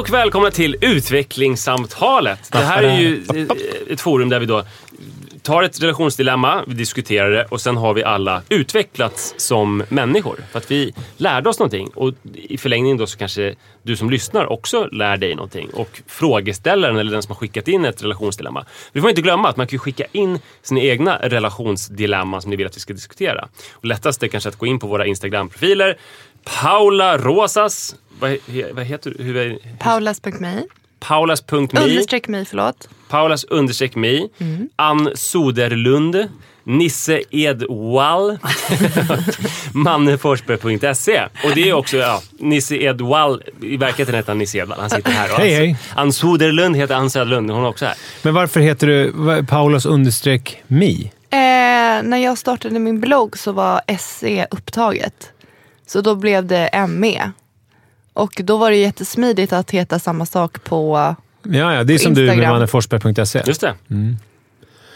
Och välkomna till Utvecklingssamtalet. Det här är ju ett forum där vi då tar ett relationsdilemma, vi diskuterar det och sen har vi alla utvecklats som människor. För att vi lärde oss någonting och i förlängningen då så kanske du som lyssnar också lär dig någonting. Och frågeställaren eller den som har skickat in ett relationsdilemma. Vi får inte glömma att man kan skicka in sina egna relationsdilemma som ni vill att vi ska diskutera. Och lättast är kanske att gå in på våra Instagram-profiler. Paula Rosas, vad, vad heter du? Paulas.me. Paulas.me Understreck mig, förlåt. Paulas understreck me, Mm. Ann Soderlund, Nisse Edwall, manneforsberg.se. Och det är också, ja, Nisse Edwall, i verkligheten heter han Nisse Edwall, han sitter här. Och Hej, hej. Ann Soderlund heter Ann Söderlund, hon är också här. Men varför heter du Paulas understreck me? Eh, när jag startade min blogg så var SE upptaget. Så då blev det ME. Och då var det jättesmidigt att heta samma sak på... Ja, ja, det är som du med Instagram. manneforsberg.se. Just det. Mm.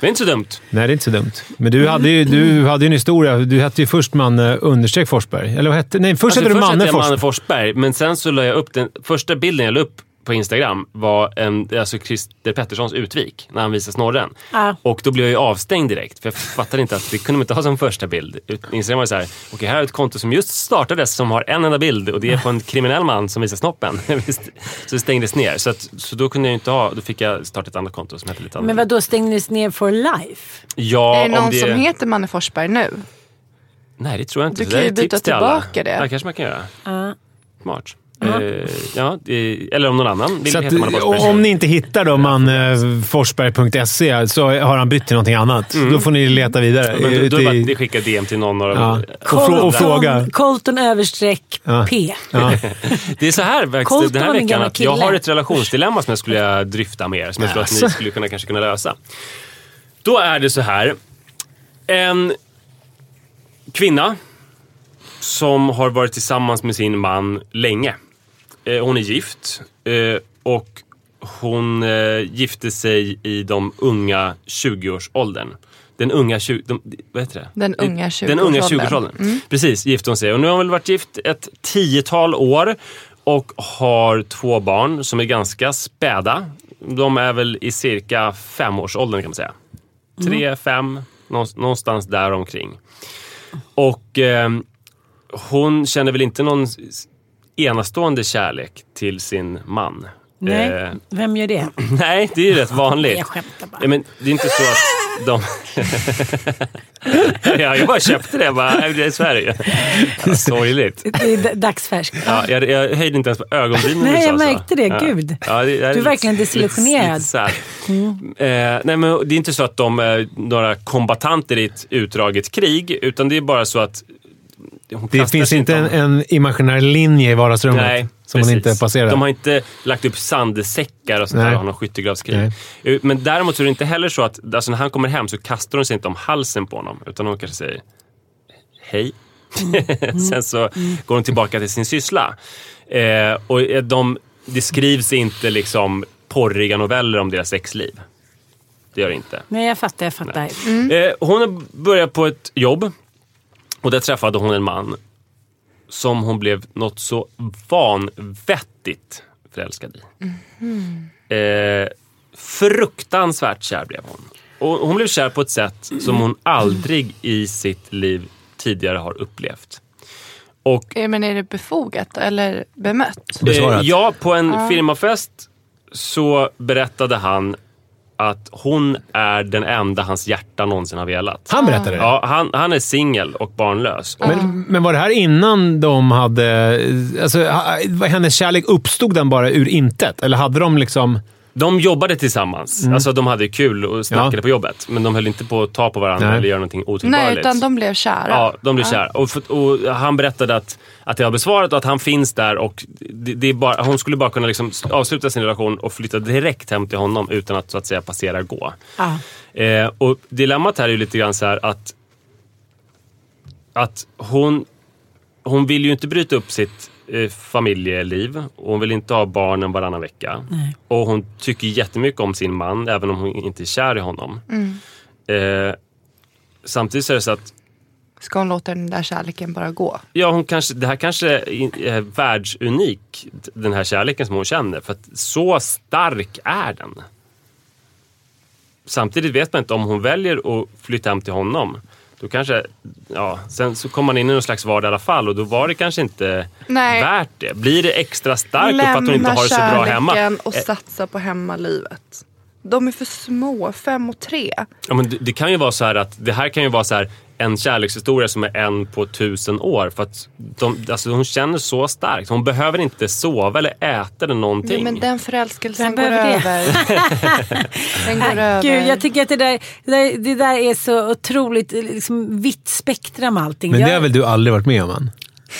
Det är inte så dumt. Nej, det är inte så dumt. Men du hade ju du hade ju en historia. Du hette ju först Manne understreck Forsberg. Eller vad hette Nej, först Alltså, hette du först Manne Forsberg. Manne Forsberg, men sen så la jag upp den första bilden jag la upp på Instagram var en, alltså Christer Petterssons utvik när han visar snorren. Ja. Och då blev jag ju avstängd direkt för jag fattade inte att det kunde man inte ha som första bild. Instagram var så här, okej här är ett konto som just startades som har en enda bild och det är på en kriminell man som visar snoppen. Så det stängdes ner. Så, att, så då kunde jag inte ha, då fick jag starta ett annat konto som hette lite Men annat. vad då stängdes ner for life? Ja, är det någon det... som heter Manne Forsberg nu? Nej, det tror jag inte. Du kan det ju byta tips till tillbaka det. Ja, kanske man kan göra. Ja. Smart. Eh, ja, eh, eller om någon annan vill Så heta Manne att, Forsberg. om ni inte hittar då manneforsberg.se så har han bytt till någonting annat. Då får ni leta vidare. Mm. Men då, då är Ute det bara att skickar DM till någon av Ja. Och, och fråga. Colton överstreck Ja. P. Ja. Det är så här faktiskt, den här veckan att jag har ett relationsdilemma som jag skulle vilja dryfta med er. Som jag tror att ni skulle kunna, kanske kunna lösa. Då är det så här. En kvinna som har varit tillsammans med sin man länge. Eh, Hon är gift eh, och hon eh, gifte sig i de unga 20-årsåldern. Den unga 20... De, vad heter det? Den unga Den unga 20-årsåldern. 20-årsåldern. Precis, gifte hon sig. Och nu har hon väl varit gift ett tiotal år och har två barn som är ganska späda. De är väl i cirka femårsåldern kan man säga. Tre, fem, någonstans- där omkring. Och eh, hon känner väl inte någon enastående kärlek till sin man. Nej, Eh, vem gör det? nej, det är ju rätt vanligt. Jag skämtar bara. Ja, men det är inte så att de... ja, jag bara köpte det. Jag Bara, "Nej, det är Sverige. Ja, sorgligt. Det är dagsfärskt. Ja, jag, jag höjde inte ens på ögonbrynen Nej, jag märkte det. Ja. Gud. Ja, det, det Du är verkligen desillusionerad. sad. Eh, nej, men det är inte så att de är några kombatanter i ett utdraget krig, utan det är bara så att Det finns inte en, en imaginär linje i vardagsrummet Nej, som man precis. inte passerar. De har inte lagt upp sandsäckar och sånt Nej. där och har någon skyttegravskrig. Nej. Eh, Men däremot så är det inte heller så att alltså när han kommer hem så kastar hon sig inte om halsen på honom. Utan hon kanske säger hej. Sen så går hon tillbaka till sin syssla. Eh, och eh, de, det skrivs inte liksom porriga noveller om deras sexliv. Det gör det inte. Nej, jag fattar. Jag fattar. Eh, hon började på ett jobb och där träffade hon en man som hon blev något så vanvettigt förälskad i. Eh, fruktansvärt kär blev hon. Och hon blev kär på ett sätt som hon aldrig i sitt liv tidigare har upplevt. Och Eh, Men är det befogat eller bemött? Eh, ja, på en firmafest så berättade han att hon är den enda hans hjärta någonsin har velat. Han berättade det? Ja, han, han är singel och barnlös. Och Men, men var det här innan de hade... Alltså, hennes kärlek, uppstod den bara ur intet? Eller hade de liksom... De jobbade tillsammans. Alltså, de hade kul och snackade Mm. Ja. på jobbet. Men de höll inte på att ta på varandra Nej. eller göra någonting otillbörligt. Nej, utan de blev kära. Ja, de blev kära. Och, för- och han berättade att, att det har besvarat och att han finns där. Och det, det är bara, hon skulle bara kunna liksom avsluta sin relation och flytta direkt hem till honom utan att så att säga passera gå. Ja. Eh, och dilemmat här är ju lite grann så här att, att hon, hon vill ju inte bryta upp sitt eh, familjeliv. Och hon vill inte ha barnen varannan vecka. Nej. Och hon tycker jättemycket om sin man, även om hon inte är kär i honom. Eh, samtidigt så är det så att Ska hon låta den där kärleken bara gå? Ja, hon kanske, det här kanske är världsunik, den här kärleken som hon känner. För att så stark är den. Samtidigt vet man inte om hon väljer att flytta hem till honom. Då kanske, ja, sen så kommer man in i någon slags vardag i alla fall och då var det kanske inte Nej. värt det. Blir det extra starkt upp att hon inte har det så bra hemma? kärleken och Eh, satsa på hemmalivet. De är för små, fem och tre. Ja, men det, det kan ju vara så här att det här kan ju vara så här en kärlekshistoria som är en på tusen år. För att de, alltså hon känner så starkt. Hon behöver inte sova eller äta eller någonting. Nej, men den förälskelsen går över. den går över. Gud, jag tycker att det där, det där, det där är så otroligt liksom, vitt spektrum allting. Men det har väl du aldrig varit med om än?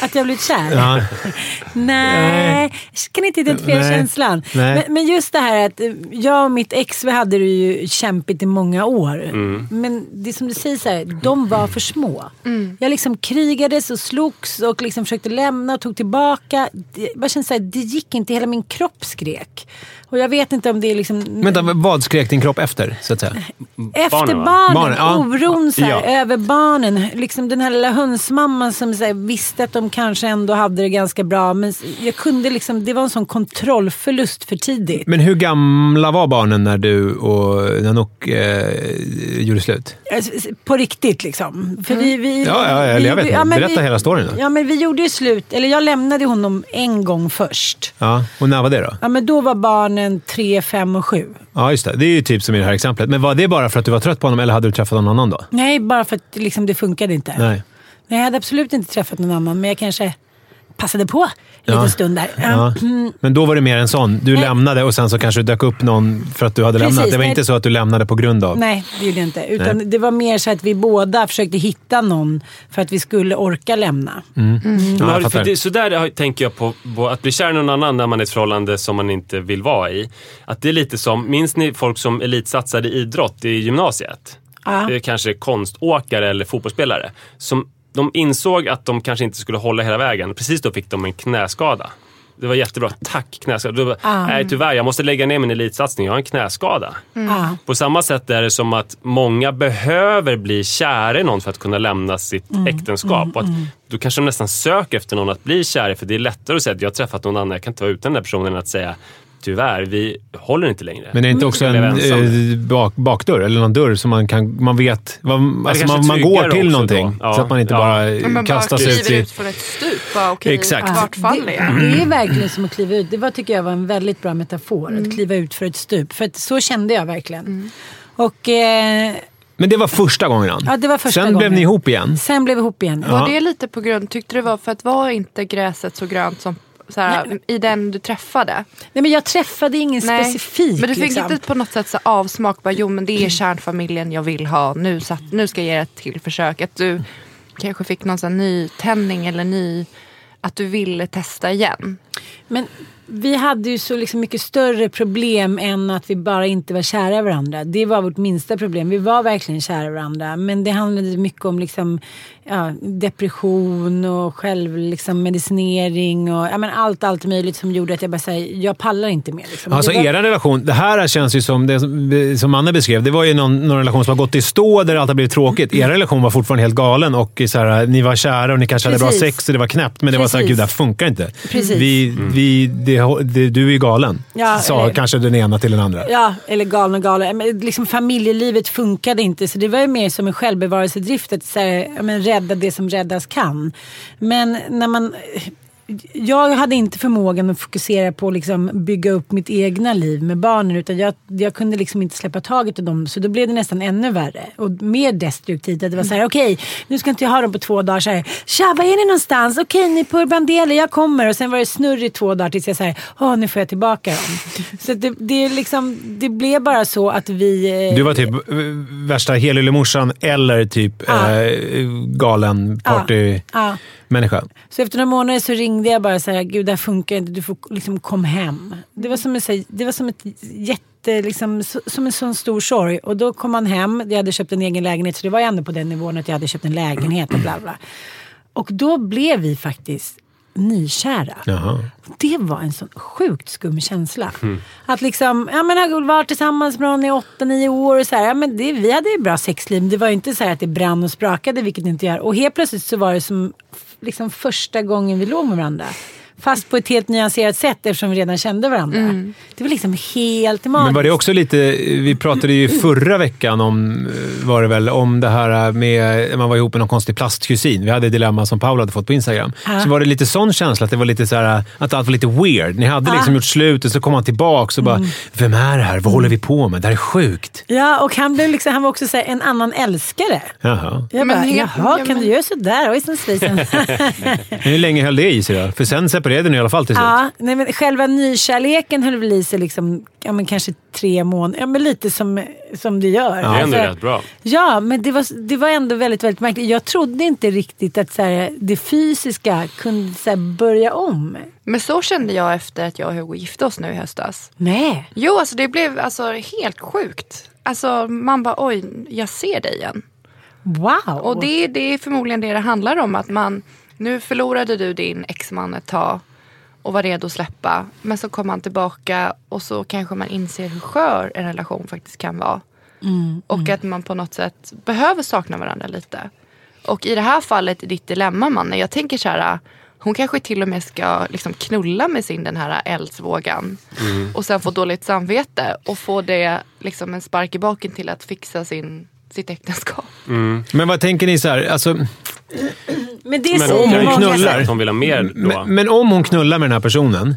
Att jag har blivit kär? Ja. Nej, jag kan inte identifiera Nej. känslan. Nej. Men, men just det här att eh, jag och mitt ex vi hade det ju kämpigt i många år. Mm. Men det är som du säger, så här, de var för små. Mm. Jag liksom krigades och slogs och liksom försökte lämna och tog tillbaka. Det, jag bara kände så här, det gick inte, hela min kropp skrek. Och jag vet inte om det är liksom... Vänta, vad skrek din kropp efter, så att säga? Efter Barnen, barnen, Barnen, ja. oron så här, Ja. över barnen. Liksom den här lilla hönsmamman som så här, visste att de kanske ändå hade det ganska bra. Men jag kunde liksom, det var en sån kontrollförlust för tidigt. Men hur gamla var barnen när du och Nanook eh, gjorde slut? Alltså, På riktigt liksom. För vi, vi, Mm. Ja, ja, vi, eller jag vet inte. men Berätta hela storyn då. Ja, men vi gjorde ju slut. Eller jag lämnade honom en gång först. Ja, och när var det då? Ja, men då var barnen tre, fem och sju. Ja, just det. Det är ju typ som i det här exemplet. Men var det bara för att du var trött på honom eller hade du träffat någon annan då? Nej, bara för att liksom, det funkade inte. Nej. Nej, jag hade absolut inte träffat någon annan, men jag kanske passade på en Ja. liten stund där. Ja. Men då var det mer en sån. Du Nej. lämnade och sen så kanske det dök upp någon för att du hade Precis, lämnat. Det var nej. inte så att du lämnade på grund av... Nej, det gjorde jag inte. Utan Nej. det var mer så att vi båda försökte hitta någon för att vi skulle orka lämna. Ja, Men jag har- fattar. för det, så där tänker jag på, på att bli kär i någon annan när man är i ett förhållande som man inte vill vara i. Att det är lite som, minns ni folk som elitsatsade i idrott i gymnasiet? Ja. Eh, Kanske konståkare eller fotbollsspelare. Som, de insåg att de kanske inte skulle hålla hela vägen. Precis då fick de en knäskada. Det var jättebra. Tack knäskada. Bara, Ah. Nej tyvärr, jag måste lägga ner min elitsatsning. Jag har en knäskada. Ja. På samma sätt är det som att många behöver bli kära i någon för att kunna lämna sitt Mm, äktenskap. Och att då kanske de nästan söker efter någon att bli kär i. För det är lättare att säga att jag har träffat någon annan, jag kan inte vara utan den där personen, än att säga tyvärr, vi håller inte längre. Men är det inte också en blev eh, bak, bakdörr eller någon dörr som man kan... Man vet... Vad, alltså man, man går till någonting. Ja. Så att man inte Ja. bara Ja, men bara kastas ut kliver i... ut från ett stup. Bara, Exakt. Vart faller jag? Det, det är verkligen som att kliva ut. Det var, tycker jag var en väldigt bra metafor. Att kliva ut för ett stup. För att så kände jag verkligen. Och eh, Men det var första gången han. Ja, det var första Sen blev gången. ni ihop igen. sen blev vi ihop igen. Var det lite på grund, tyckte du det var för att var inte gräset så grönt som så här, i den du träffade? Nej, men jag träffade ingen specifik. Men du fick liksom. inte på något sätt så avsmak, bara, jo men det är kärnfamiljen jag vill ha, nu, satt, nu ska jag ge ett till försök. Att du kanske fick någon sån ny tändning eller ny, att du ville testa igen. Men vi hade ju så liksom mycket större problem än att vi bara inte var kära i varandra. Det var vårt minsta problem. Vi var verkligen kära i varandra. Men det handlade mycket om liksom, ja, depression och självmedicinering och ja, men allt, allt möjligt som gjorde att jag bara säger jag pallar inte mer. Liksom. Alltså var- er relation, det här känns ju som det som- som Anna beskrev. Det var ju någon, någon relation som har gått i stå där allt har blivit tråkigt. Er relation var fortfarande helt galen och så här, ni var kära och ni kanske hade bra Precis. sex och det var knäppt. Men det var så här, Precis. gud det här funkar inte. Precis. Vi, vi, det, det, du är galen, Ja, sa eller- kanske den ena till den andra. Ja, eller galen och galen. Men liksom familjelivet funkade inte så det var ju mer som en självbevarelsedrift att så här, men, rädda det som räddas kan. Men när man... jag hade inte förmågan att fokusera på att liksom bygga upp mitt egna liv med barnen. Utan jag, jag kunde liksom inte släppa taget i dem. Så då blev det nästan ännu värre. Och mer destruktivt. Att det var så här, okej, nu ska inte jag ha dem på två dagar. Så här, Tja, var är ni någonstans? Okej, ni är på Urban Deli, jag kommer. Och sen var det snurr i två dagar tills jag säger, åh, nu får jag tillbaka dem. så det, det, liksom, det blev bara så att vi... eh, Du var typ eh, värsta helyllemorsan eller typ Ja. eh, galen partymänniska. Ja. Så efter några månader så ringde jag bara så här, gud det här funkar inte, du får liksom kom hem. Det var som, en, här- det var som ett jätte, liksom, som en sån stor sorg. Och då kom han hem, jag hade köpt en egen lägenhet, så det var ändå på den nivån att jag hade köpt en lägenhet och bla bla. Och då blev vi faktiskt nykära. Jaha. Det var en sån sjukt skum känsla. Att liksom, ja men har varit tillsammans med någon i 8-9 år och så här, ja men det, vi hade ju bra sexliv. Det var ju inte så här att det brann och sprakade, vilket det inte gör. Och helt plötsligt så var det som liksom första gången vi låg med varandra. Fast på ett helt nyanserat sätt eftersom vi redan kände varandra. Det var liksom helt magiskt. Men var det också lite, vi pratade ju förra veckan om, eh, var det väl, om det här med, man var ihop med någon konstig plastkusin. Vi hade ett dilemma som Paula hade fått på Instagram. Ja. Så var det lite sån känsla, att det var lite så här, att allt var lite weird. Ni hade liksom gjort slut och så kom han tillbaka och bara, Mm. vem är det här? Vad håller vi på med? Det här är sjukt. Ja, och han, blev liksom, han var också så här, en annan älskare. Jaha. Jag Men bara, helt- jaha, ja, kan men- du göra sådär? Oj, som. Hur länge höll det i sig då? För sen separerade ni i alla fall till slut. Ja, nej, men själva nykärleken höll väl i sig liksom, ja, men kanske tre månader. Ja, men lite som, som det gör. Det är ändå Alltså, rätt bra. Ja, men det var, det var ändå väldigt, väldigt märkligt. Jag trodde inte riktigt att så här, det fysiska kunde så här, börja om. Men så kände jag efter att jag och Hugo gifte oss nu i höstas. Nej. Jo, alltså det blev alltså helt sjukt. Alltså man bara oj, jag ser dig igen. Wow. Och det, det är förmodligen det det handlar om. Att man, nu förlorade du din exman ett tag och var redo att släppa. Men så kom han tillbaka och så kanske man inser hur skör en relation faktiskt kan vara. och att man på något sätt behöver sakna varandra lite. Och i det här fallet, i ditt dilemma mannen, jag tänker så här. Hon kanske till och med ska liksom knulla med sin den här eldsvågan. Och sen få dåligt samvete och få det liksom en spark i baken till att fixa sin, sitt äktenskap. Men vad tänker ni så här? Alltså, Men det Men säger hon knullar. hon vill ha mer då. Men, men om hon knullar med den här personen.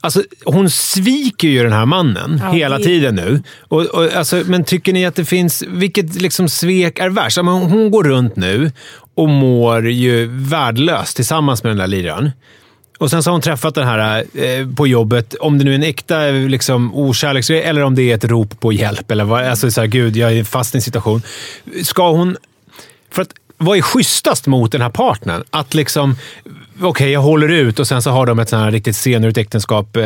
Alltså, hon sviker ju den här mannen Ja, hela det- tiden nu. Och, och, alltså, men tycker ni att det finns... Vilket liksom svek är värst? Ja, men Hon går runt nu och mår ju värdelöst tillsammans med den där liraren. Och sen så har hon träffat den här eh, på jobbet, om det nu är en äkta liksom, okärleksgrej eller om det är ett rop på hjälp. Eller vad, alltså så här, gud, jag är fast i en situation. Ska hon... För att vad är schysstast mot den här partnern? Att liksom, okej, jag håller ut och sen så har de ett sån här riktigt senurigt äktenskap, eh,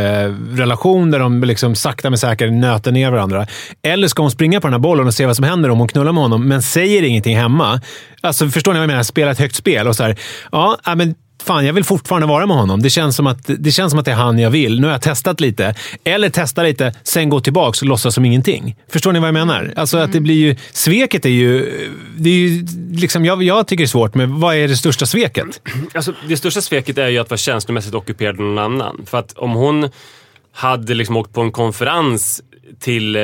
relation där de liksom sakta men säkert nöter ner varandra. Eller ska hon springa på den här bollen och se vad som händer om hon knullar med honom, men säger ingenting hemma? Alltså, förstår ni vad jag menar? Spela ett högt spel och så här, ja, men Fan, jag vill fortfarande vara med honom. Det känns, som att, det känns som att det är han jag vill. Nu har jag testat lite. Eller testa lite, sen gå tillbaka och låtsas som ingenting. Förstår ni vad jag menar? Alltså att det blir ju... Sveket är ju... Det är ju liksom, jag, jag tycker det är svårt, men vad är det största sveket? Alltså, det största sveket är ju att vara känslomässigt ockuperad av någon annan. För att om hon hade liksom åkt på en konferens till eh,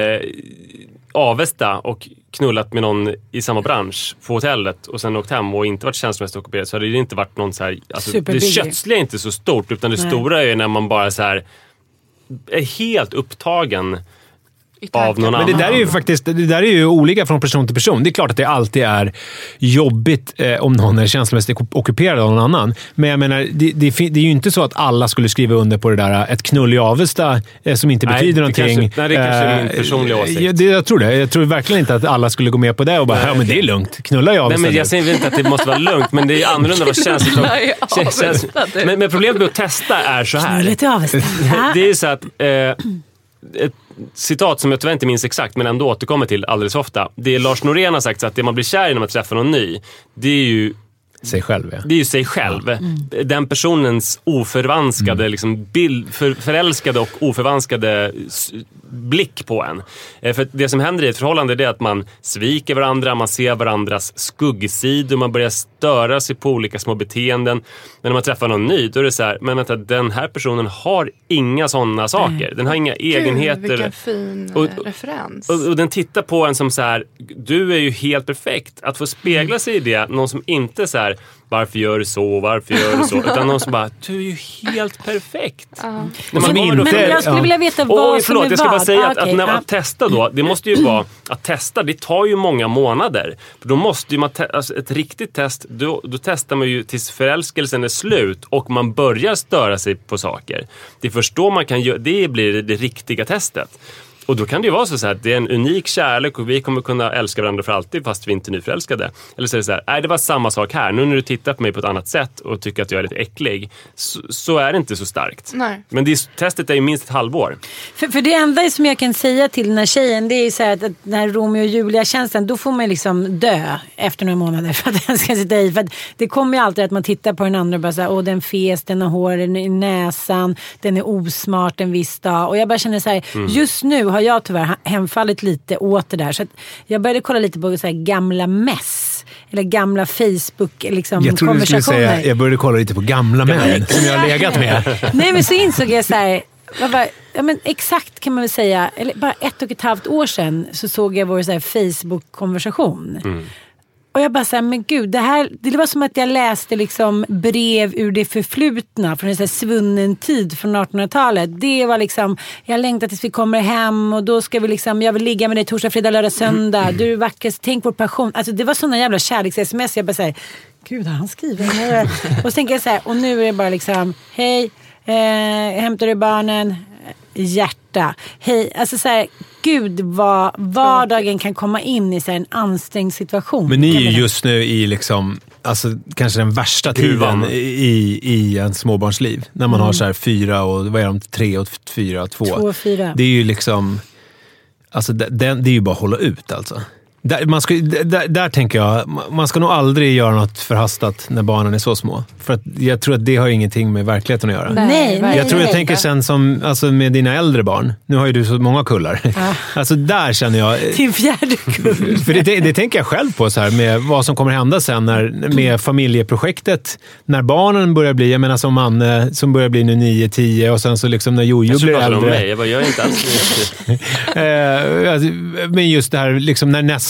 Avesta och knullat med någon i samma bransch på hotellet och sen åkt hem och inte varit känslomässigt ockuperad så hade det inte varit någon så här... Alltså, det kötsliga är inte så stort utan det Nej. stora är när man bara så här är helt upptagen av någon Men annan. det där är ju faktiskt det där är ju olika från person till person. Det är klart att det alltid är jobbigt eh, om någon är känslomässigt ockuperad av någon annan. Men jag menar, det, det, det är ju inte så att alla skulle skriva under på det där ett knull i Avesta eh, som inte Nej, betyder någonting. kanske- nej, det kanske är min Eh, personliga åsikt. Ja, det, jag tror det. Jag tror verkligen inte att alla skulle gå med på det och bara, ja men det är lugnt. Knulla i Avesta Nej, men nu." jag säger inte att det måste vara lugnt, men det är annorlunda vara känsligt. Nej, men, men problemet med att testa är så här. Knullet i Avesta. Det är så att eh, ett citat som jag tyvärr inte minns exakt, men ändå återkommer till alldeles ofta. Det är Lars Norén har sagt så att det man blir kär i när man träffar någon ny, det är ju sig själv, ja. det är ju sig själv. Den personens oförvanskade, liksom, bild, för, förälskade och oförvanskade blick på en. Eh, För det som händer i ett förhållande är att man sviker varandra, man ser varandras skuggsidor, man börjar störa sig på olika små beteenden. Men när man träffar någon ny, då är det så här, men vänta, den här personen har inga sådana saker. Den har inga Gud, egenheter. vilken fin Och- eh, referens. Och, och den tittar på en som så här, du är ju helt perfekt. Att få spegla sig i det, någon som inte så här, här, varför gör du så, varför gör du så? Utan någon som bara, du är ju helt perfekt. När man Som har inte- då- Men jag skulle ja. vilja veta vad Oj, som förlåt, är jag ska bara vad. säga Ah, att, okej, att när man testar då, det måste ju vara att testa, det tar ju många månader. För då måste ju man, te- alltså ett riktigt test, då, då testar man ju tills förälskelsen är slut och man börjar störa sig på saker. Det är först då man kan göra, det blir det riktiga testet. Och då kan det ju vara så, så här att det är en unik kärlek och vi kommer kunna älska varandra för alltid fast vi inte är nyförälskade. Eller så är det så här, nej det var samma sak här. Nu när du tittar på mig på ett annat sätt och tycker att jag är lite äcklig, så, så är det inte så starkt. Nej. Men det, är- testet är ju minst ett halvår. För, för det enda som jag kan säga till den här tjejen det är ju så här att, att när Romeo och Julia-känslan då får man liksom dö efter några månader för att den ska sitta i. För att det kommer ju alltid att man tittar på den andra och bara så här, åh den fes, den har hår i näsan, den är osmart en viss dag. Och jag bara känner så här, Mm. just nu har jag tyvärr hemfallit lite åt det där. Så jag började kolla lite på så här gamla mess. Eller gamla Facebook liksom, Jag trodde du skulle säga jag började kolla lite på gamla män som jag har legat med. Nej men så insåg jag så här. Bara, ja, men exakt kan man väl säga, eller bara ett och ett halvt år sedan så såg jag vår så Facebook-konversation. Och jag bara såhär, men gud, det här, det var som att jag läste liksom brev ur det förflutna från en så svunnen tid från 1800-talet. Det var liksom, jag längtar tills vi kommer hem och då ska vi liksom, jag vill ligga med dig torsdag, fredag, lördag, söndag. Du är vackrast, tänk vår passion. Alltså det var sådana jävla kärleks-sms. Jag bara såhär, gud har han skrivit? Och så tänker jag så här, och nu är det bara liksom, hej, eh, hämtar du barnen? Hjärta. Hej, alltså så här, gud vad vardagen kan komma in i så här, en ansträngd situation. Men ni är ju just nu i liksom, alltså, kanske den värsta Gruvan. tiden i, i en småbarnsliv. När man har så här fyra och vad är de? Tre och fyra och två. Två och fyra. Det är ju liksom... Alltså, det det är ju bara att hålla ut alltså. Där, man ska, där, där tänker jag, man ska nog aldrig göra något förhastat när barnen är så små. För att jag tror att det har ingenting med verkligheten att göra. Nej, nej. Jag tror jag tänker sen som alltså med dina äldre barn. Nu har ju du så många kullar. Alltså där känner jag... Till fjärde kull. För det, det, det tänker jag själv på, så här, med vad som kommer hända sen när, med familjeprojektet. När barnen börjar bli, jag menar som Manne som börjar bli nu 9-10 och sen så liksom när Jojo blir pratade om äldre. mig. Jag bara, jag är inte alls... Eh, alltså, men just det här liksom när nästa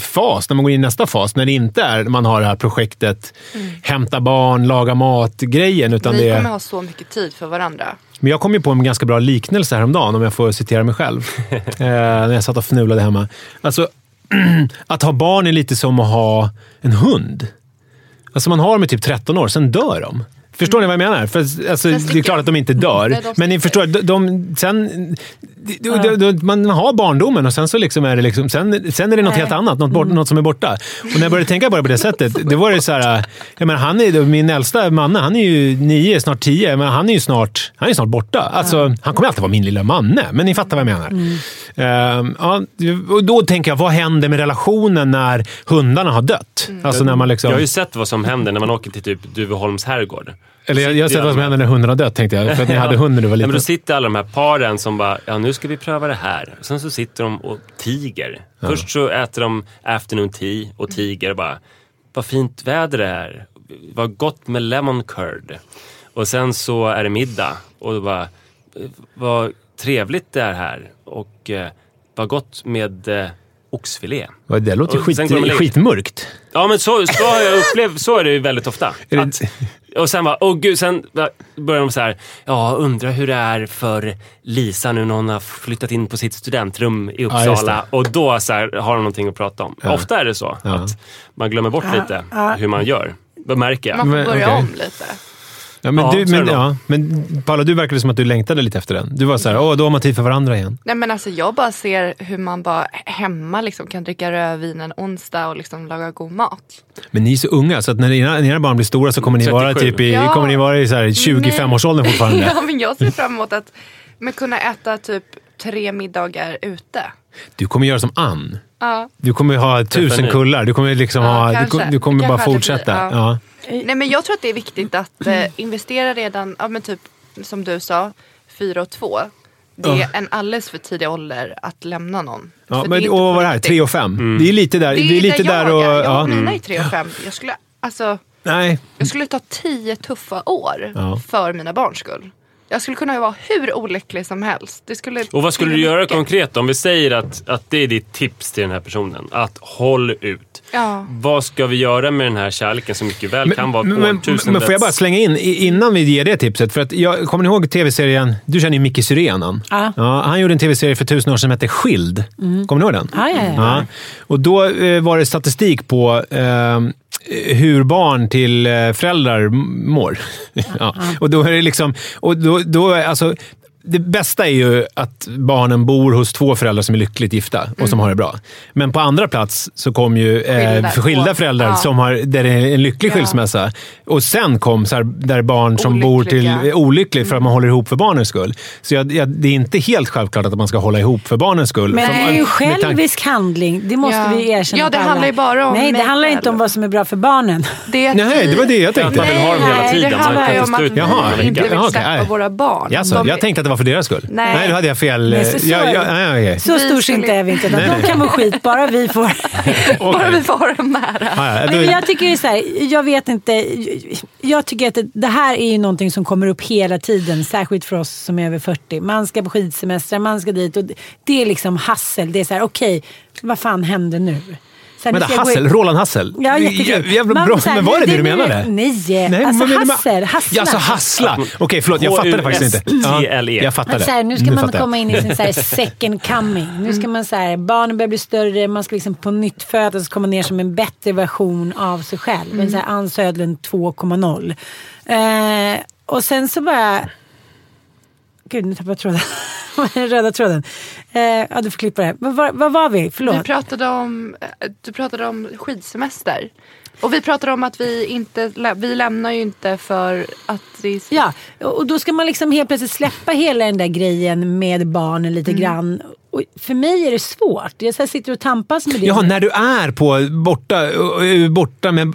fas, när man går in i nästa fas, när det inte är man har det här projektet hämta barn, laga mat-grejen. Det kommer är, ha så mycket tid för varandra. men jag kom ju på en ganska bra liknelse häromdagen, om jag får citera mig själv. eh, när jag satt och fnulade hemma. Alltså, att ha barn är lite som att ha en hund. Alltså man har dem i typ 13 år, sen dör de. Förstår ni vad jag menar? För, alltså, det är klart att de inte dör. Nej, men ni förstår, de, de, sen, de, de, de, man har barndomen och sen så liksom är det, liksom, sen, sen är det något helt annat. Något, bort, något som är borta. Och när jag började tänka på det på det sättet, det var det så här... Jag menar, han är, min äldsta Manne, han är ju nio, snart tio, men han är ju snart, han är snart borta. Alltså, han kommer alltid vara min lilla Manne, men ni fattar vad jag menar. Ehm, ja, och då tänker jag, vad händer med relationen när hundarna har dött? Alltså när man liksom... Jag har ju sett vad som händer när man åker till typ Duveholms herrgård. Eller jag, jag har sett vad som händer när hundarna har dött, tänkte jag. För att ni hade hund när du var liten. men då sitter alla de här paren som bara, ja nu ska vi pröva det här. Och sen så sitter de och tiger. Först så äter de afternoon tea och tiger och bara, vad fint väder det är. Vad gott med lemon curd. Och sen så är det middag och då bara, vad trevligt det är här. Och eh, vad gott med eh, oxfilé. Ja, Det låter skit, skitmörkt. Ja, men så, så jag upplevt, så är det ju väldigt ofta. Att, och sen bara, åh gud, sen börjar de så här, ja, undrar hur det är för Lisa nu när hon har flyttat in på sitt studentrum i Ja, Uppsala. och då så här, har de någonting att prata om. Ofta är det så Ja. att man glömmer bort lite hur man gör. Det märker jag. Man får Men, börja okej. om lite. Ja, men, Ja, du, men, ja, men Paula, du verkade som att du längtade lite efter den. Du var så här, åh, då har man tid för varandra igen. Nej men alltså jag bara ser hur man bara hemma liksom kan dricka rödvin en onsdag och liksom laga god mat. Men ni är så unga, så att när era, när era barn blir stora så kommer ni vara 37. typ i, Ja. kommer ni vara i så här 25-årsåldern fortfarande. ja men jag ser fram emot att men kunna äta typ tre middagar ute. Du kommer göra som Ann. Ja. Du kommer ha tusen kullar. Du kommer, liksom Ja, ha, du, du kommer bara fortsätta. Ja. Nej men jag tror att det är viktigt att eh, investera redan, ja men typ som du sa, fyra och två. Det är en alldeles för tidig ålder att lämna någon. Ja, För men, det är och vad var det här? riktigt. Tre och fem? Det är lite där. Det är, vi är lite där, där jag och... är. Jag Ja, och mina är tre och fem. Jag skulle, alltså, nej. jag skulle ta tio tuffa år Ja. för mina barns skull. Jag skulle kunna vara hur olycklig som helst. Det skulle Och vad skulle du göra mycket. konkret om vi säger att, att det är ditt tips till den här personen? Att håll ut. Ja. Vad ska vi göra med den här kärleken som mycket väl kan vara men, men, men får jag bara slänga in innan vi ger det tipset? För att jag kommer ni ihåg tv-serien, du känner ju Micke Syrén. Ja. Han gjorde en tv-serie för tusen år sedan som hette Skild. Kommer ni ihåg den? Ja, ja, ja. Och då eh, var det statistik på eh, hur barn till eh, föräldrar mår. ja. Och då är det liksom... Och då, då, är- alltså, det bästa är ju att barnen bor hos två föräldrar som är lyckligt gifta och som har det bra. Men på andra plats så kom ju eh, Skilda. skilda föräldrar Ja. som har, där det är en lycklig Ja. skilsmässa. Och sen kom så här, där barn som bor till Olyckliga. är olycklig för att man håller ihop för barnens skull. Så jag, jag, det är inte helt självklart att man ska hålla ihop för barnens skull. Men det är ju självisk handling. Det måste Ja. vi erkänna Ja, det alla. handlar ju bara om Nej, det handlar inte om vad som är bra för barnen. Det Nej, det var det jag Att man tänkte. vill ha dem hela Nej, tiden. det handlar ju inte om att vi inte vill släppa våra barn. Jaså, jag tänkte att det var för deras skull. Nej. då hade jag fel. Nej, så- så ja, ja, ja, okej. Så skulle- är vi inte. Nej, De nej. kan må skit, bara vi får. Bara vi får dem nära. Ja, Nej, men jag tycker det är så här, jag vet inte. Jag tycker att det, här är ju någonting som kommer upp hela tiden. Särskilt för oss som är över 40. Man ska på skidsemester, man ska dit. Och det är liksom hassel. Det är så här, okej, vad fan hände nu? Så här, nu Vänta, Hassel? Roland Hassel? Ja, jättekul. Jä- Jävla Man bra. här, Men var det det du menade? Nej, Nej, alltså hassel. Hassla. Ja, alltså hassla. Okej, förlåt. Jag fattade faktiskt inte. H-U-S-T-L-E. jag fattade. Att så här, nu ska man komma in i sin så här second coming. Nu ska man så här, barnen börjar bli större, man ska liksom på nytt födas och komma ner som en bättre version av sig själv. En så här Ann Södlund 2.0. Eh, och sen så bara... Gud, nu tappade jag tråden. Den röda tråden. Eh, ja, du får klippa det. Vad var, vad var vi? Du Förlåt. pratade, om, eh, du pratade om skidsemester. Och vi pratade om att vi inte vi lämnar ju inte för att vi... Ja, och då ska man liksom helt plötsligt släppa hela den där grejen med barnen lite grann. Och för mig är det svårt. Jag så sitter och tampas med det. Jaha, när du är på borta, eh, borta men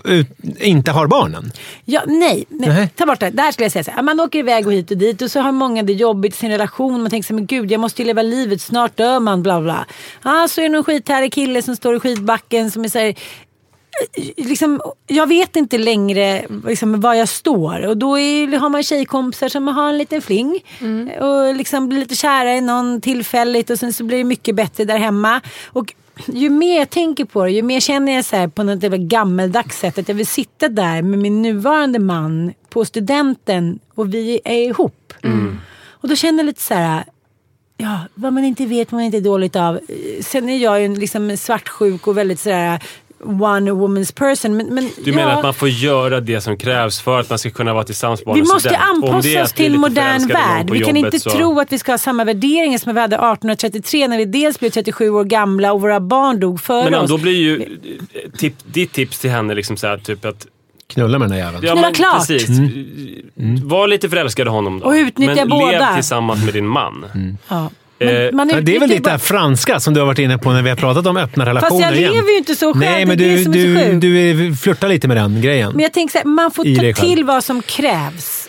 inte har barnen? Ja, nej, nej. Nej. ta bort det. Där skulle jag säga så här. Man åker iväg och hit och dit och så har många det jobbigt i sin relation. Man tänker så här, men gud jag måste ju leva livet, snart dör man, bla bla. Ja, så är det någon skithärlig kille som står i skidbacken som är så här, Liksom, jag vet inte längre liksom, var jag står. Och då är, har man tjejkompisar som har en liten fling. Och liksom blir lite kära i någon tillfälligt och sen så blir det mycket bättre där hemma. Och ju mer jag tänker på det, ju mer känner jag så här på något gammeldags sätt att jag vill sitta där med min nuvarande man på studenten och vi är ihop. Och då känner jag lite så här, ja, vad man inte vet man inte dåligt av. Sen är jag ju liksom svartsjuk och väldigt sådär one woman's person. Men, men, Du ja, menar att man får göra det som krävs för att man ska kunna vara tillsammans med vi måste student? Anpassa oss till modern värld. Vi kan jobbet inte så- tro att vi ska ha samma värderingar som vi hade 1833 när vi dels blev 37 år gamla och våra barn dog före Men oss. då blir ju eh, tip, ditt tips till henne liksom så här, typ att... Knulla med den där jäveln. Ja, Knulla men klart. Precis. Var lite förälskad i honom då. Och utnyttja men båda. lev tillsammans med din man. ja. Eh, Men, man Ja, det är väl lite bara- franska som du har varit inne på när vi har pratat om öppna relationer jag igen. lever ju inte så själv, Nej, men är du, är du, du är- flörtar lite med den grejen. Men jag tänker så här, man får I ta till vad som krävs.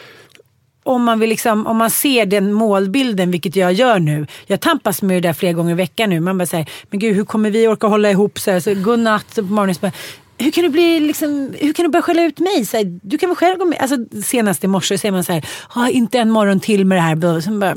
Om man, vill liksom, om man ser den målbilden, vilket jag gör nu. Jag tampas med det där flera gånger i veckan nu. Man bara säger, men gud hur kommer vi orka hålla ihop? Så, här, så godnatt på morgonen. Så bara, hur kan du bli liksom, hur kan du börja skälla ut mig? Så här, du kan väl själv gå med. Alltså, senast i morse säger man så här, ah, inte en morgon till med det här. Så bara,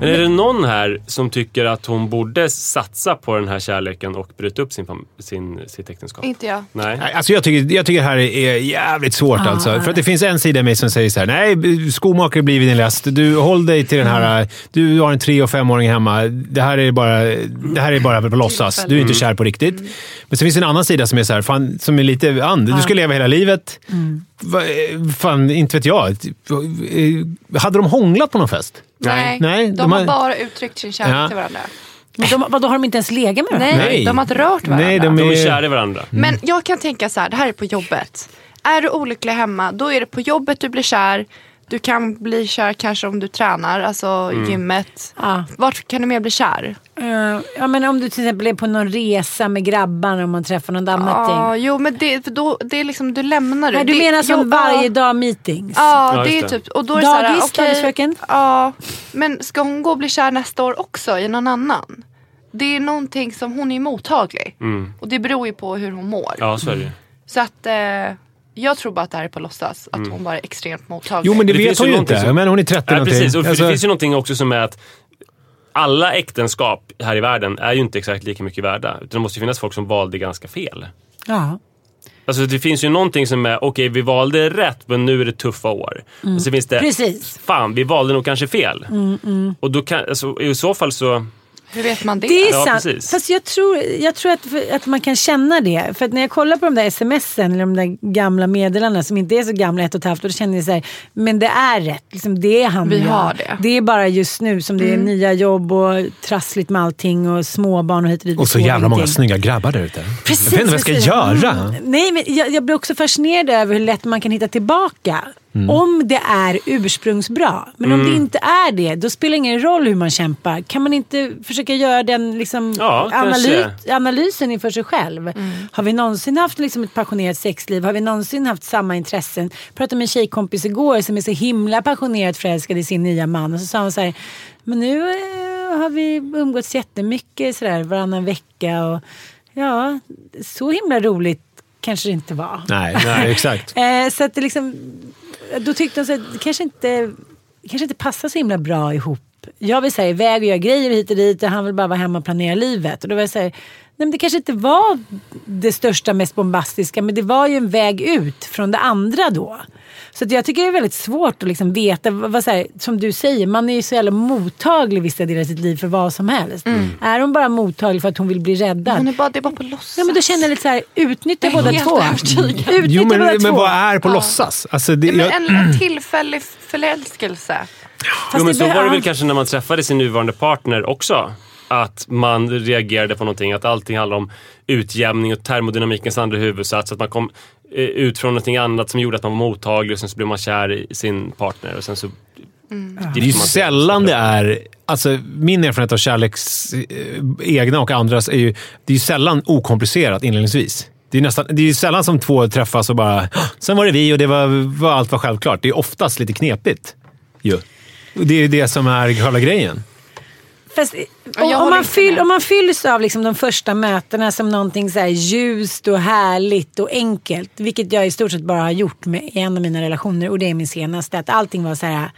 Men är det någon här som tycker att hon borde satsa på den här kärleken och bryta upp sin, sin, sitt äktenskap? Inte jag. Nej. Alltså jag, tycker, jag tycker det här är jävligt svårt. Ah. Alltså. För att det finns en sida i mig som säger så här: nej, skomakare blir din läst. Du, håll dig till den här... Du har en tre och femåring hemma. Det här är bara, det här är bara på låtsas. Du är inte kär på riktigt. Men så finns det en annan sida som är så här, fan, som är lite and. Du ska leva hela livet. Eh, fan, inte vet jag. Eh, Hade de hånglat på någon fest? Nej, Nej, de, de har bara uttryckt sin kärlek Ja. till varandra. Men de, vadå, har de inte ens legat med varandra? Nej, Nej. de har inte rört varandra. Nej, de De är är- kära i varandra. Men jag kan tänka så här, det här är på jobbet. Är du olycklig hemma, då är det på jobbet du blir kär. Du kan bli kär kanske om du tränar, alltså Mm. gymmet. Ja. Vart kan du mer bli kär? Eh, ja, men om du till exempel är på någon resa med grabbarna och man träffar något annat Ja, gäng. jo men det, för då, det är liksom, du lämnar det. Nej, du det, menar som jo, varje ja, dag meetings? Ja, Ja, det är typ, och då är Dagis, okej, dagisfröken? Ja, men ska hon gå och bli kär nästa år också i någon annan? Det är någonting som, hon är mottaglig. Och det beror ju på hur hon mår. Mm. Ja, så är det. Så att eh, jag tror bara att det här är på låtsas. Att hon bara är extremt mottaglig. Jo, men det, Det vet finns hon ju inte. som- Men hon är 30 Nej, någonting. precis. Och för Alltså- Det finns ju någonting också som är att alla äktenskap här i världen är ju inte exakt lika mycket värda. Utan det måste ju finnas folk som valde ganska fel. Ja. Alltså det finns ju någonting som är, okej vi valde rätt men nu är det tuffa år. Och så finns det, Precis. fan vi valde nog kanske fel. Och då kan, alltså, i så fall så, Hur vet man det? Det är Ja, sant. precis. Fast jag tror, jag tror att, att man kan känna det. För att när jag kollar på de där smsen eller de där gamla meddelandena som inte är så gamla, ett och ett halvt år, då känner jag så här, men det är rätt. Liksom, det är han Vi jag. har det. Mm. Det är bara just nu som det är nya jobb och trassligt med allting och småbarn och hit och dit. Och så jävla många snygga grabbar där ute. Precis, jag vet inte vad jag ska precis. göra. Mm. Nej, men jag, jag blir också fascinerad över hur lätt man kan hitta tillbaka. Mm. Om det är ursprungsbra. Men om det inte är det, då spelar det ingen roll hur man kämpar. Kan man inte försöka göra den liksom, Ja, analy- kanske. analysen inför sig själv? Har vi någonsin haft liksom, ett passionerat sexliv? Har vi någonsin haft samma intressen? Jag pratade med en tjejkompis igår som är så himla passionerat förälskad i sin nya man. Och så sa hon så här, men nu eh, har vi umgåtts jättemycket sådär, varannan vecka. Och, ja, så himla roligt kanske det inte var. Nej, nej exakt. Eh, så att det liksom, då tyckte så att det kanske inte, kanske inte passar så himla bra ihop. Jag vill säga iväg och göra grejer hit och dit och han vill bara vara hemma och planera livet. Och då vill jag säga, nej men det kanske inte var det största, mest bombastiska, men det var ju en väg ut från det andra då. Så att jag tycker det är väldigt svårt att liksom veta, vad, här, som du säger, man är ju så jävla mottaglig vissa delar av sitt liv för vad som helst. Är hon bara mottaglig för att hon vill bli räddad? Hon är bara, det är bara på låtsas. Ja men då känner jag lite så här, utnyttja båda två. Utnyttja Jo, men, båda men två. vad är på låtsas? Alltså, det, Ja, men jag, en, en tillfällig förälskelse. Fast jo, men så var det ja. väl kanske när man träffade sin nuvarande partner också. Att man reagerade på någonting, att allting handlar om utjämning och termodynamikens andra huvudsats. Att man kom ut från någonting annat som gjorde att man var mottaglig och sen så blev man kär i sin partner och sen så Mm. det är ju sällan det är... Alltså, min erfarenhet av kärleks eh, egna och andras är ju... Det är ju sällan okomplicerat inledningsvis. Det är, nästan, det är ju sällan som två träffas och bara... "Åh, Sen var det vi och det var, var allt var självklart. Det är oftast lite knepigt. Ju. Det är ju det som är själva grejen. Fast, om, om, man fyll, om man fylls av liksom de första mötena som någonting så här ljust och härligt och enkelt. Vilket jag i stort sett bara har gjort med i en av mina relationer och det är min senaste. Att allting var så här.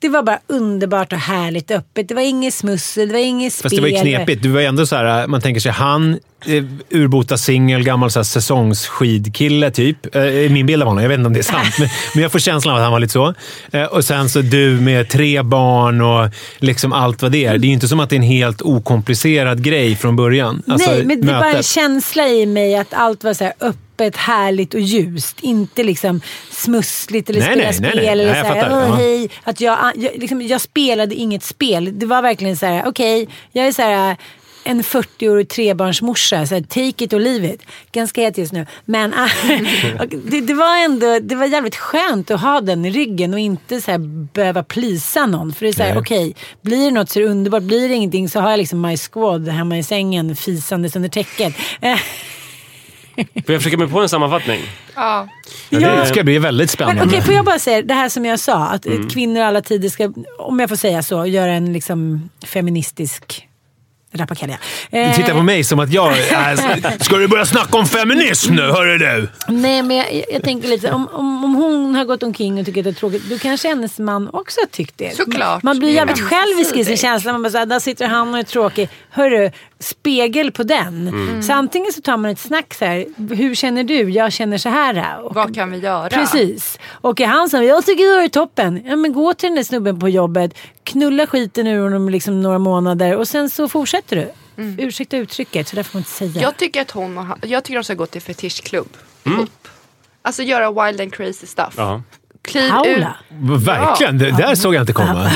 Det var bara underbart och härligt öppet. Det var inget smussel, det var inget spel. Fast det var ju knepigt. Du var ändå så här, man tänker sig han, eh, urbota singel, gammal så här, säsongsskidkille typ. Eh, i min bild av honom. Jag vet inte om det är sant, men, men jag får känslan av att han var lite så. Eh, och sen så du med tre barn och liksom allt vad det är. Det är ju inte som att det är en helt okomplicerad grej från början. Alltså, Nej, men det var en mötet. känsla i mig att allt var så här öppet, härligt och ljust. Inte liksom smussligt eller Nej, spela nej, spel. nej, nej. Eller Nej, så jag här, fattar. "Åh, Ja. hej. Att jag, jag, liksom, jag spelade inget spel. Det var verkligen så här, okej, jag är så här en 40-årig trebarnsmorsa. Så här, take it or leave it. Ganska het just nu. Men och det, det var ändå det var jävligt skönt att ha den i ryggen och inte så här behöva plisa någon. För det är så här, Nej. okej, blir det något så är det underbart. Blir det ingenting så har jag liksom my squad hemma i sängen fisandes under täcket. Får jag försöka mig på en sammanfattning? Ja. Det ska bli väldigt Men spännande. okej, får jag bara säga det här som jag sa. Att Mm. kvinnor alla tider ska, om jag får säga så, göra en liksom feministisk Rappakalja. Du Eh, tittar på mig som att jag... Alltså, ska du börja snacka om feminism nu, hörru du? Nej, men jag, jag tänker lite om, om, om hon har gått omkring och tycker att det är tråkigt, då kanske hennes man också har tyckt det. Såklart. Man blir jävligt självisk i sin känsla. Man bara såhär, där sitter han och är tråkig. Hörru, spegel på den. Mm. Så antingen så tar man ett snack så här, hur känner du? Jag känner så här. Och, Vad kan vi göra? Precis. Och är han som jag tycker du är toppen. Ja men gå till den där snubben på jobbet. Knulla skiten ur honom liksom några månader och sen så fortsätter du. Ursäkta uttrycket, så där får man inte säga. Jag tycker att hon och han, jag tycker de ska gå till fetischklubb ihop. Alltså göra wild and crazy stuff. Ja. Kliv ut. Paula. Verkligen, det där såg jag inte komma.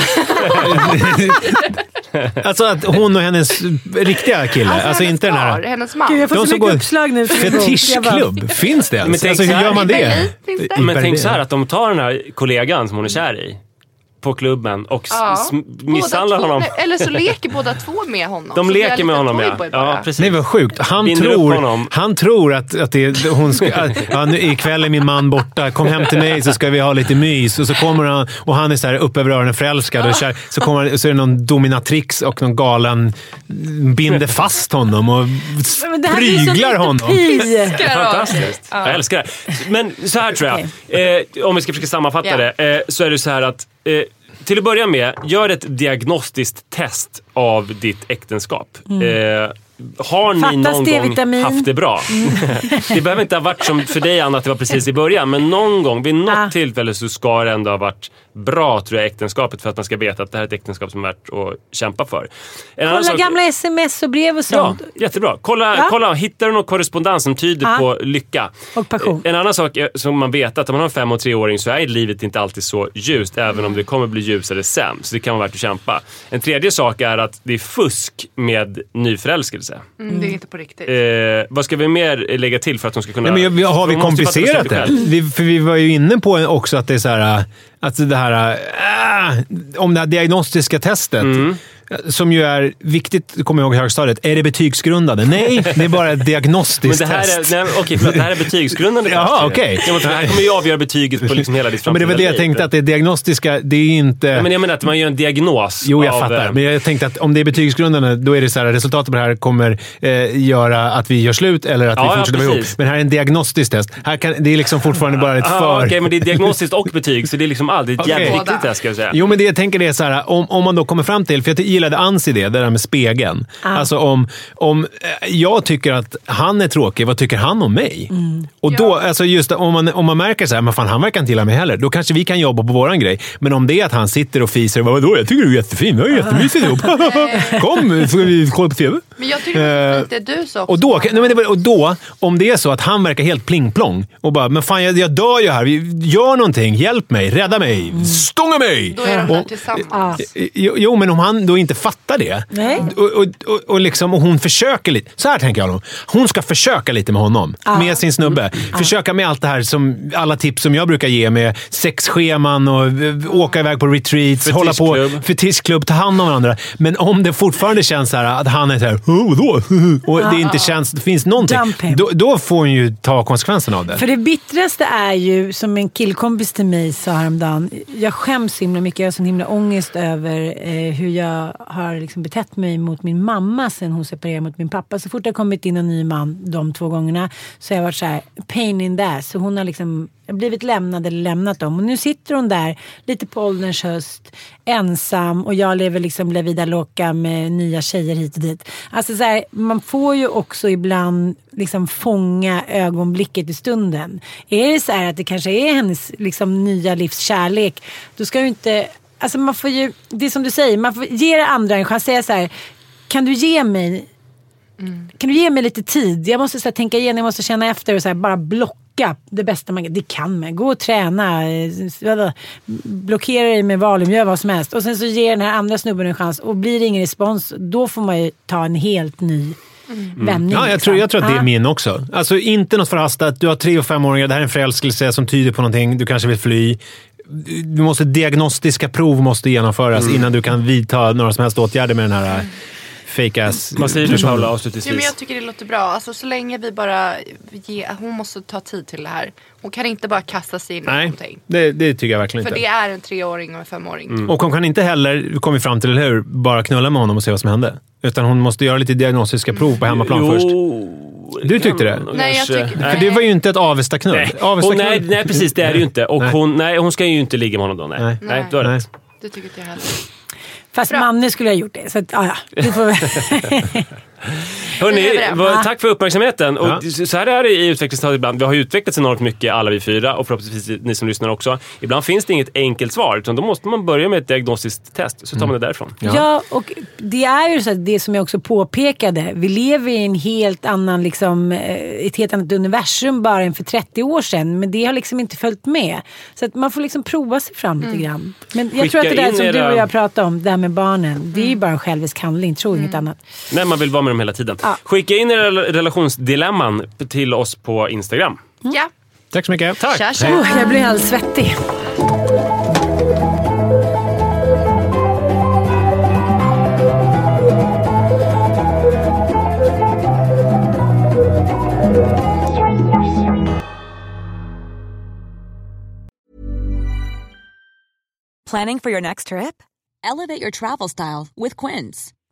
alltså att hon och hennes riktiga kille, alltså, hennes inte den far, här... hennes man. Gud, jag får De så mycket uppslag nu. Fetischklubb, finns det ens? Men Alltså, hur gör man det? Det. Men tänk så här att de tar den här kollegan som hon är kär i på klubben och Ja. misshandlar Båda två- honom. Eller så leker båda två med honom. De leker med honom ja. ja precis. Nej vad sjukt. Han Binder tror, honom. han tror att, att det, hon ska, att, ja, nu, ikväll är min man borta. Kom hem till mig så ska vi ha lite mys. Och så kommer han och han är så här upp över öronen förälskad. Och kär, så, kommer, så är det någon dominatrix och någon galen binder fast honom och pryglar honom. Fantastiskt. Jag älskar det. Men så här tror jag. Eh, om vi ska försöka sammanfatta Ja. det. Eh, så är det så här att eh, till att börja med, gör ett diagnostiskt test av ditt äktenskap. Eh, har ni Fattas någon gång haft det bra? det behöver inte ha varit som för dig Anna, att det var precis i början. Men någon gång, vid något Ah. tillfälle så ska det ändå ha varit bra tror jag äktenskapet för att man ska veta att det här är ett äktenskap som är värt att kämpa för. En Kolla sak- gamla sms och brev och Ja, sånt. jättebra. Kolla, Ja. kolla, hittar du någon korrespondens som tyder Ja. på lycka? Och passion. En annan sak som man vet att om man har en fem och treåring så är livet inte alltid så ljust, även om det kommer bli ljusare sen. Så det kan vara värt att kämpa. En tredje sak är att det är fusk med nyförälskelse. Mm, det är inte på riktigt. Eh, vad ska vi mer lägga till för att hon ska kunna... Nej, men jag- har vi komplicerat det? Vi, för vi var ju inne på också att det är så här, att det här, äh, om det här diagnostiska testet. Mm. Som ju är viktigt, kommer jag ihåg i högstadiet. Är det betygsgrundande? Nej, det är bara ett Men diagnostiskt det här test. är, nej, okej, förlåt, det här är betygsgrundande Jaha, okej. Ja, men för det här kommer ju avgöra betyget på liksom hela ditt Ja, men det var det jag tänkte, att det diagnostiska, det är inte... Ja, men jag menar att man gör en diagnos Jo, jag av, fattar. eh, Men jag tänkte att om det är betygsgrundande, då är det så här, resultatet på det här kommer eh, göra att vi gör slut eller att Ja, vi ja, fortsätter vara ihop. Men här är en diagnostisk test. Här kan, det är liksom fortfarande bara ett Ah, för... Okej, men det är diagnostiskt och betyg, så det är liksom aldrig ett Okej. jävligt viktigt test ska jag säga. Jo, men det jag tänker är så här, om, om man då kommer fram till, för jag gillade Ans idé, det där med spegeln. Alltså om, om eh, jag tycker att han är tråkig, vad tycker han om mig? Och då, alltså just om man, om man märker så här, men fan han verkar inte gilla mig heller, då kanske vi kan jobba på våran grej. Men om det är att han sitter och fiser, vadå, jag tycker du är jättefin, vi har ju jättemysigt ihop. Kom, ska vi kolla på TV? Men jag tycker det det du sa också. Och då, nej, men det var- och då, om det är så att han verkar helt plingplong och bara “men fan jag, jag dör ju här, Vi- gör någonting, hjälp mig, rädda mig, stånga mig”. Då är de där Och- tillsammans. Jo, jo, men om han då inte fattar det Nej. och, och, och, och, liksom, och hon försöker lite. Så här tänker jag nog. Hon ska försöka lite med honom. Med sin snubbe. Försöka med allt det här som alla tips som jag brukar ge med sexscheman och eh, åka iväg på retreats, hålla på Fetischklubb. fetischklubb, ta hand om varandra. Men om det fortfarande känns så här att han är så här, oh, vadå? och det inte känns, det finns någonting. Då, då får hon ju ta konsekvenserna av det. För det bittraste är ju, som en killkompis till mig sa häromdagen, jag skäms så himla mycket, jag har sån himla ångest över eh, hur jag har liksom betett mig mot min mamma sen hon separerade mot min pappa. Så fort det har kommit in en ny man de två gångerna så har jag varit så här, pain in the ass. Så hon har liksom blivit lämnad eller lämnat dem. Och nu sitter hon där, lite på ålderns höst, ensam och jag lever liksom la vida loca med nya tjejer hit och dit. Alltså så här, man får ju också ibland liksom fånga ögonblicket i stunden. Är det så här att det kanske är hennes liksom nya livs kärlek, då ska du inte Alltså man får ju, det är som du säger, man får ge det andra en chans. Säga så här, kan du ge mig kan du ge mig lite tid? Jag måste så här, tänka igenom, jag måste känna efter och så här, bara blocka det bästa man kan. Det kan man. Gå och träna, blockera dig med Valium, gör vad som helst. Och sen så ger den här andra snubben en chans och blir det ingen respons, då får man ju ta en helt ny vändning. Ja, jag liksom. tror, jag tror att det är min också. Alltså inte något förhastat. Du har tre och femåringar, det här är en förälskelse som tyder på någonting. Du kanske vill fly. Du måste, diagnostiska prov måste genomföras innan du kan vidta några som helst åtgärder med den här fake ass Vad säger du Paula Ja, men avslutningsvis? jag tycker det låter bra. Alltså, så länge vi bara ger, hon måste ta tid till det här. Hon kan inte bara kasta sig in i Nej, någonting. det, det tycker jag verkligen För inte. det är en treåring och en femåring. Mm. Och hon kan inte heller, kom vi fram till, eller hur, bara knulla med honom och se vad som hände. Utan hon måste göra lite diagnostiska prov på hemmaplan först. Du tyckte det? Nej, jag tycker- För det var ju inte ett Avesta-knull. Nej. Avesta Hon, nej, nej, precis. Det är det ju inte. Och Nej. hon, nej, hon ska ju inte ligga med honom då. Nej, nej. Nej. du har Nej. rätt. Det tycker inte jag heller. Fast Manne skulle ha gjort det. Så att, ja, ja. Det får Ja. tack för uppmärksamheten. Och Ja. Så här är det i utvecklingsstadiet ibland. Vi har ju utvecklats enormt mycket alla vi fyra och förhoppningsvis ni som lyssnar också. Ibland finns det inget enkelt svar utan då måste man börja med ett diagnostiskt test så tar man det därifrån. Ja. och det är ju så att det som jag också påpekade. Vi lever i en helt annan, liksom, eh, ett helt annat universum bara än för 30 år sedan. Men det har liksom inte följt med. Så att man får liksom prova sig fram lite grann. Men jag Skicka tror att det där som du era- och jag pratade om, det här med barnen. Det är ju bara en självisk handling, tro inget annat. Nej, man vill vara med dem hela tiden. Ja. Skicka in era rel- relationsdilemman till oss på Instagram. Ja, Tack så mycket. Tack! tja tja. Oh, jag blir alldeles svettig. Planning for your next trip? Elevate your travel style with Quince.